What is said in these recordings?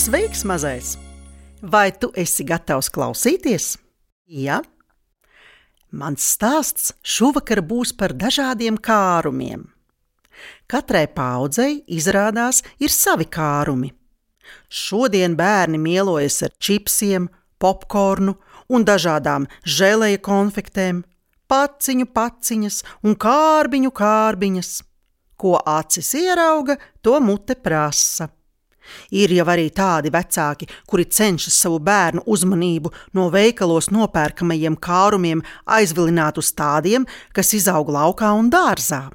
sveiks, mazais! Vai tu esi gatavs klausīties? Jā, mans stāsts šovakar būs par dažādiem kārumiem. Katrai paudzei izrādās ir savi kārumi. Šodien bērni mielojas ar čipsiem, popkornu un dažādām žēlēja konfektēm, paciņu paciņas un kārbiņu kārbiņas. Ko acis ierauga, to mute prasa. Ir jau arī tādi vecāki, kuri cenšas savu bērnu uzmanību no veikalos nopērkamajiem kārumiem aizvilināt uz tādiem, kas izaug laukā un dārzā.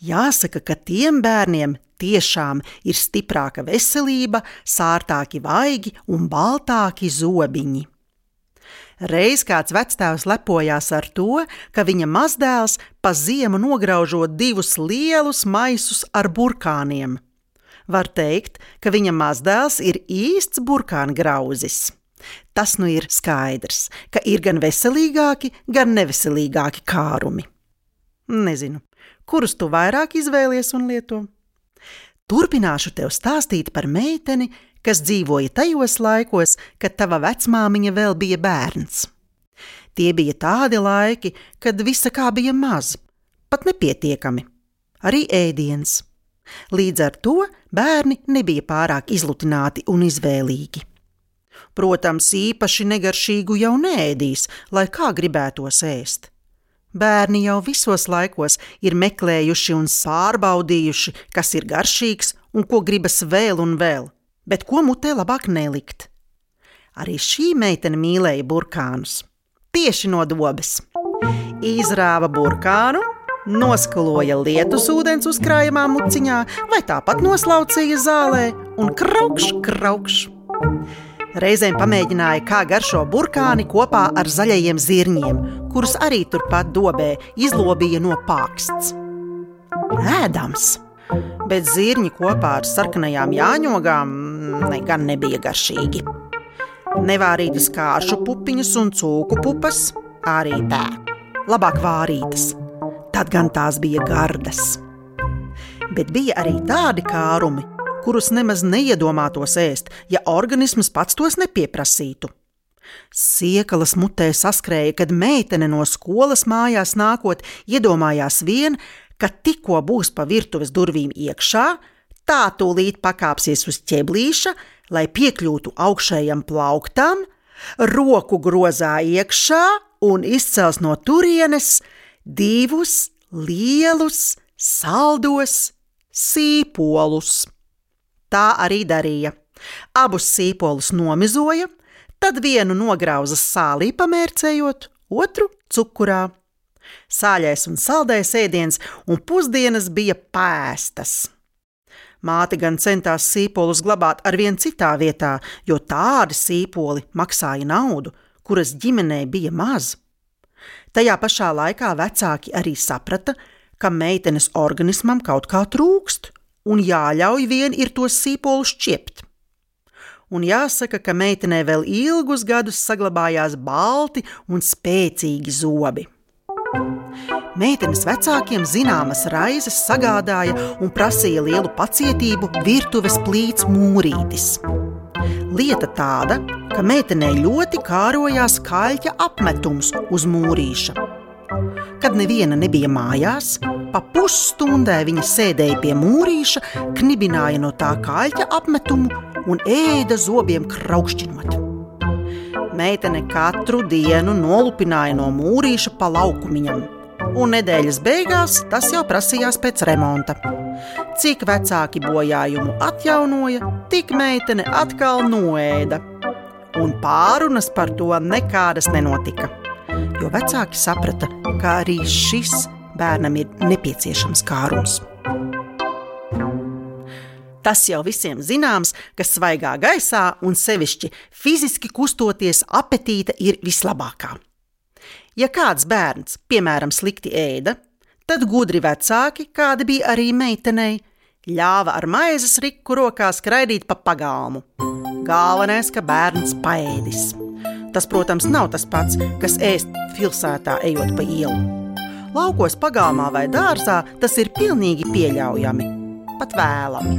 Jāsaka, ka tiem bērniem tiešām ir stiprāka veselība, sārtāki vaigi un baltāki zobiņi. Reiz kāds vectēvs lepojās ar to, ka viņa mazdēls pa ziemu nograužot divus lielus maisus ar burkāniem. Var teikt, ka viņa mazdēls ir īsts burkāna grauzis. Tas nu ir skaidrs, ka ir gan veselīgāki, gan neveselīgāki kārumi. Nezinu, kurus tu vairāk izvēlies un lieto. Turpināšu tev stāstīt par meiteni, kas dzīvoja tajos laikos, kad tava vecmāmiņa vēl bija bērns. Tie bija tādi laiki, kad visa kā bija maz, pat nepietiekami, arī ēdiens. Līdz ar to bērni nebija pārāk izlutināti un izvēlīgi. Protams, īpaši negaršīgu jau nēdīs, lai kā gribētos ēst. Bērni jau visos laikos ir meklējuši un pārbaudījuši, kas ir garšīgs un ko gribas vēl un vēl, bet ko mutē labāk nelikt. Arī šī meitene mīlēja burkānus. Tieši no dobes. Izrāva burkānu, noskaloja lietus ūdens uzkrājumā muciņā, vai tāpat noslaucīja zālē un kraukš, kraukš. Reizēm pamēģināja, kā garšo burkāni kopā ar zaļajiem zirņiem, kurus arī turpat dobē izlobīja no pāksts. Ēdams! Bet zirņi kopā ar sarkanajām jāņogām ne, gan nebija garšīgi. Nevārītas kāršu pupiņas un cūku pupas arī tā. Labāk vārītas, tad gan tās bija gardas. Bet bija arī tādi kārumi, kurus nemaz neiedomātos ēst, ja organisms pats tos nepieprasītu. Siekalas mutē saskrēja, kad meitene no skolas mājās nākot, iedomājās vien, ka tikko būs pa virtuves durvīm iekšā, tā tūlīt pakāpsies uz ķeblīša, lai piekļūtu augšējam plauktam, roku grozā iekšā un izcels no turienes divus lielus, saldos sīpolus. Tā arī darīja. Abus sīpolus nomizoja, tad vienu nograuza sālī pamērcējot, otru cukurā. Sāļais un saldais ēdiens un pusdienas bija pēstas. Māte gan centās sīpolus glabāt ar vien citā vietā, jo tādi sīpoli maksāja naudu, kuras ģimenei bija maz. Tajā pašā laikā vecāki arī saprata, ka meitenes organismam kaut kā trūkst, un jāļauj vien ir tos sīpolus šķiept. Un jāsaka, ka meitenē vēl ilgus gadus saglabājās balti un spēcīgi zobi. Meitenes vecākiem zināmas raizes sagādāja un prasīja lielu pacietību virtuves plīts mūrītis. Lieta tāda, ka meitenei ļoti kārojās kaļķa apmetums uz mūrīša. Kad neviena nebija mājās, pa pusstundai viņa sēdēja pie mūrīša, knibināja no tā kaļķa apmetumu un ēda zobiem kraukšķinot. Meitene katru dienu nolupināja no mūrīša pa laukumiņam, un nedēļas beigās tas jau prasījās pēc remonta. Cik vecāki bojājumu atjaunoja, tik meitene atkal noēda. Un pārunas par to nekādas nenotika. Jo vecāki saprata, ka arī šis bērnam ir nepieciešams kārums. Tas jau visiem zināms, ka svaigā gaisā un sevišķi fiziski kustoties apetīte ir vislabākā. Ja kāds bērns, piemēram, slikti ēda, tad gudri vecāki, kādi bija arī meitenei, ļāva ar maizes riku rokā skraidīt pa pagalmu. Galvenais, ka bērns paēdis. Tas, protams, nav tas pats, kas ēst pilsētā, ejot pa ielu. Laukos, pagalmā vai dārzā tas ir pilnīgi pieļaujami, pat vēlami.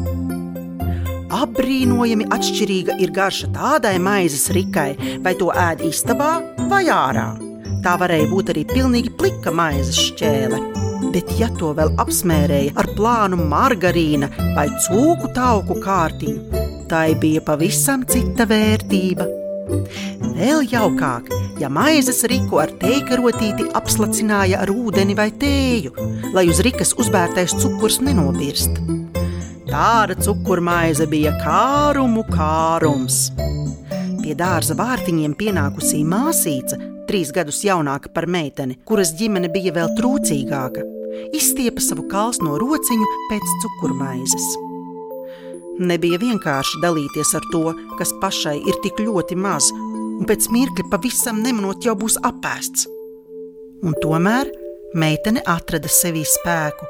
Apbrīnojami atšķirīga ir garša tādai maizes rikai, vai to ēd istabā vai ārā. Tā varēja būt arī pilnīgi plika maizes šķēle bet ja to vēl apsmērēja ar plānu margarīna vai cūku tauku kārtiņu, tai bija pavisam cita vērtība. Vēl jaukāk, ja maizes riku ar teikarotīti apslacināja ar ūdeni vai tēju, lai uz rikas uzbērtais cukurs nenobirst. Tāda cukurmaize bija kārumu kārums. Pie dārza vārtiņiem pienākusī māsīca, trīs gadus jaunāka par meiteni, kuras ģimene bija vēl trūcīgāka izstiepa savu kalsno rociņu pēc cukurmaizes. Nebija vienkārši dalīties ar to, kas pašai ir tik ļoti maz, un pēc mirkļa pavisam nemanot jau būs apēsts. Un tomēr meitene atrada sevī spēku,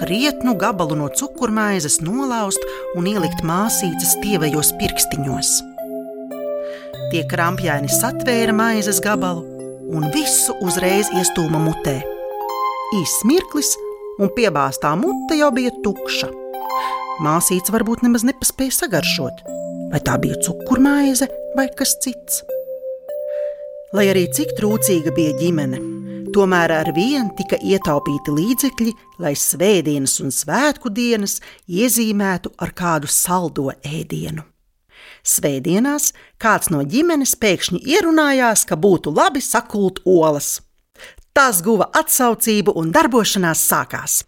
krietnu gabalu no cukurmaizes nolauzt un ielikt māsītes tievajos pirkstiņos. Tie krampjaini satvēra maizes gabalu un visu uzreiz iestūma mutē īsts mirklis, un piebāztā mute jau bija tukša. Māsīca varbūt nemaz nepaspēja sagaršot, vai tā bija cukurmaize vai kas cits. Lai arī cik trūcīga bija ģimene, tomēr ar vienu tika ietaupīti līdzekļi, lai svētdienas un svētku dienas iezīmētu ar kādu saldo ēdienu. Svētdienās kāds no ģimenes pēkšņi ierunājās, ka būtu labi sakult olas. Tās guva atsaucību un darbošanās sākās.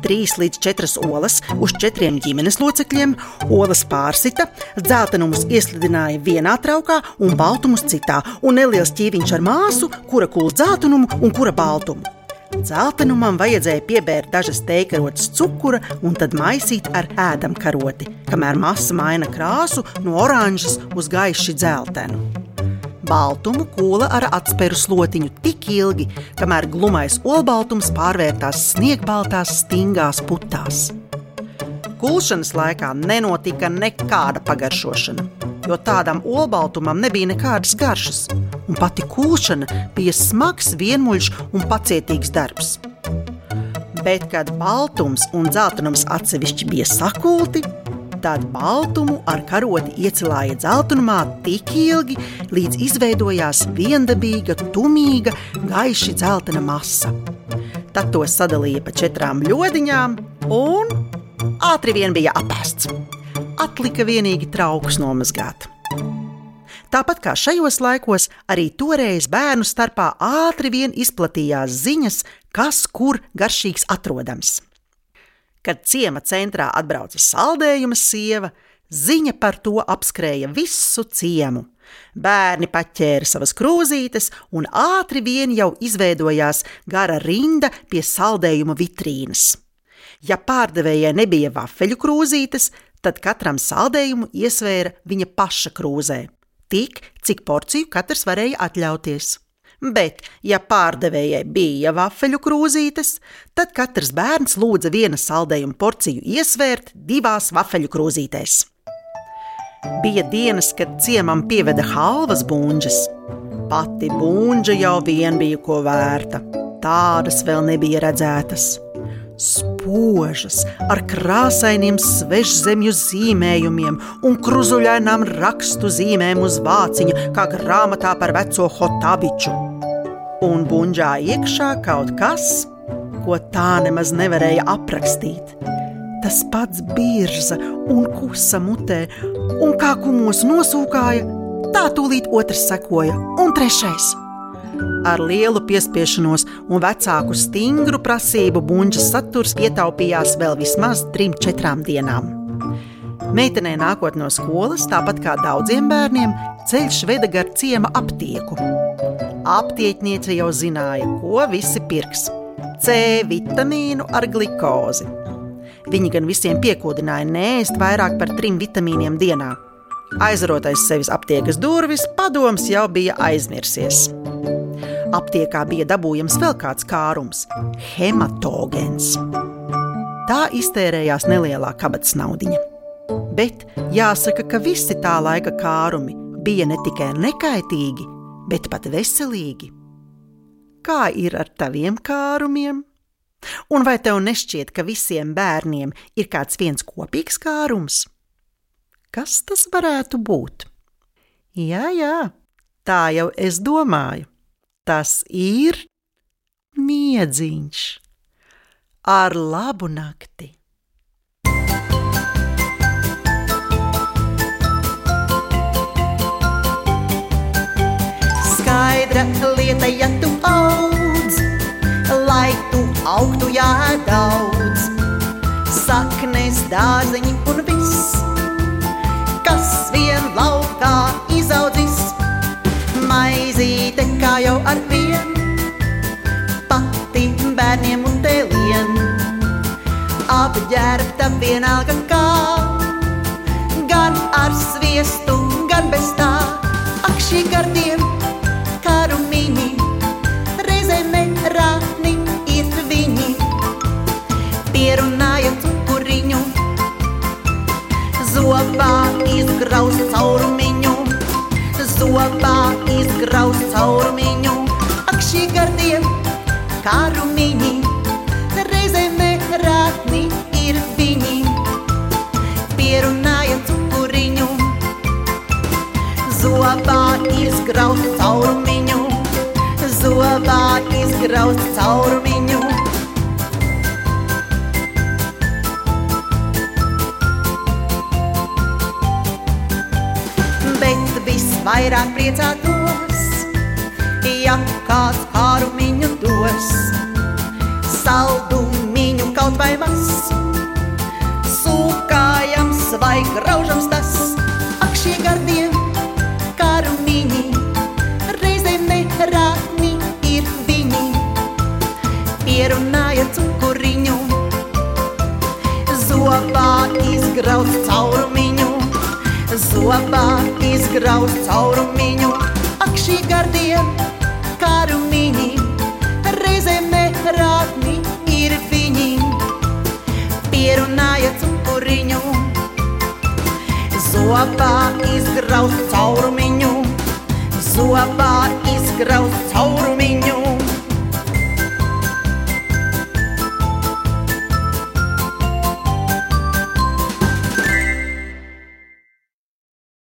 Trīs līdz četras olas uz četriem ģimenes locekļiem, olas pārsita, dzeltenumus ieslidināja vienā traukā un baltumus citā, un neliels ķīviņš ar māsu, kura kūl dzeltenumu un kura baltumu. Zeltenumam vajadzēja piebērt dažas teikarotas cukura un tad maisīt ar ēdamkaroti, kamēr masa maina krāsu no oranžas uz gaiši dzeltenu. Baltumu kūla ar atspēru slotiņu tik ilgi, kamēr glumais olbaltums pārvērtās sniegbaltās, stingās putās. Kulšanas laikā nenotika nekāda pagaršošana, jo tādam olbaltumam nebija nekādas garšas, un pati kulšana bija smags, vienmuļš un pacietīgs darbs. Bet, kad baltums un dzeltenums atsevišķi bija sakulti, tad baltumu ar karoti iecilāja dzeltenumā tik ilgi, līdz izveidojās viendabīga, tumīga, gaiši dzeltena masa. Tad to sadalīja pa četrām ļodiņām, un ātri vien bija apēsts. Atlika vienīgi traukus nomazgāt. Tāpat kā šajos laikos, arī toreiz bērnu starpā ātri vien izplatījās ziņas, kas kur garšīgs atrodams. Kad ciema centrā atbrauca saldējuma sieva, ziņa par to apskrēja visu ciemu. Bērni paķēra savas krūzītes, un ātri vien jau izveidojās gara rinda pie saldējuma vitrīnas. Ja pārdevējai nebija vafeļu krūzītes, tad katram saldējumu iesvēra viņa paša krūzē, tik cik porciju katrs varēja atļauties bet, ja pārdevējai bija vafeļu krūzītes, tad katrs bērns lūdza viena saldējuma porciju iesvērt divās vafeļu krūzītēs. Bija dienas, kad ciemam pieveda halvas būņģes. Pati būņģa jau vien bija ko vērta. tādas vēl nebija redzētas. Spožas ar krāsainiem svežzemju zīmējumiem un kruzuļainām rakstu zīmēm uz vāciņa, kā grāmatā par veco hotabiču. Un buļģā iekšā kaut kas, ko tā nemaz nevarēja aprakstīt. Tas pats birza un kusa mutē, un kā kumos nosūkāja, tā tūlīt otrs sekoja, un trešais. Ar lielu piespiešanos un vecāku stingru prasību buļbuļsaktas saturs ietaupījās vēl vismaz trim, četrām dienām. Meitenei nākot no skolas, tāpat kā daudziem bērniem, ceļš veda gar ciema aptieku. Aptiekniece jau zināja, ko visi pirks - C vitamīnu ar glikozi. Viņi gan visiem piekodināja nēst vairāk par trim vitamīniem dienā. Aizrotais sevis aptiekas durvis, padoms jau bija aizmirsies. Aptiekā bija dabūjams vēl kāds kārums - hematogēns. Tā iztērējās nelielā kabatas naudiņa. Bet jāsaka, ka visi tā laika kārumi bija ne tikai nekaitīgi, bet pat veselīgi. Kā ir ar taviem kārumiem? Un vai tev nešķiet, ka visiem bērniem ir kāds viens kopīgs kārums? Kas tas varētu būt? Jā, jā, tā jau es domāju. Tas ir miedziņš ar labu nakti. Skaidra lieta, ja tu audz, lai tu augtu jādaudz. Saknes, dārzeņi un viss, Maizīte kā jau ar vien, pati bērniem un tēlien. Apģērbta vienalga kā, gan ar sviestu, izgrauz caurumiņu. bet visvairāk priecātos, ja kāds kārumiņu dos, saldumiņu kaut vai maz, sūkājams vai graužams tas, izgrauz caurumiņu zobā izgrauz caurumiņu. Ak, šī gardie kārumiņi, reizēm nerātni ir viņi. Pierunāja cukuriņu, zobā izgrauz caurumiņu, zobā izgrauz caurumiņu.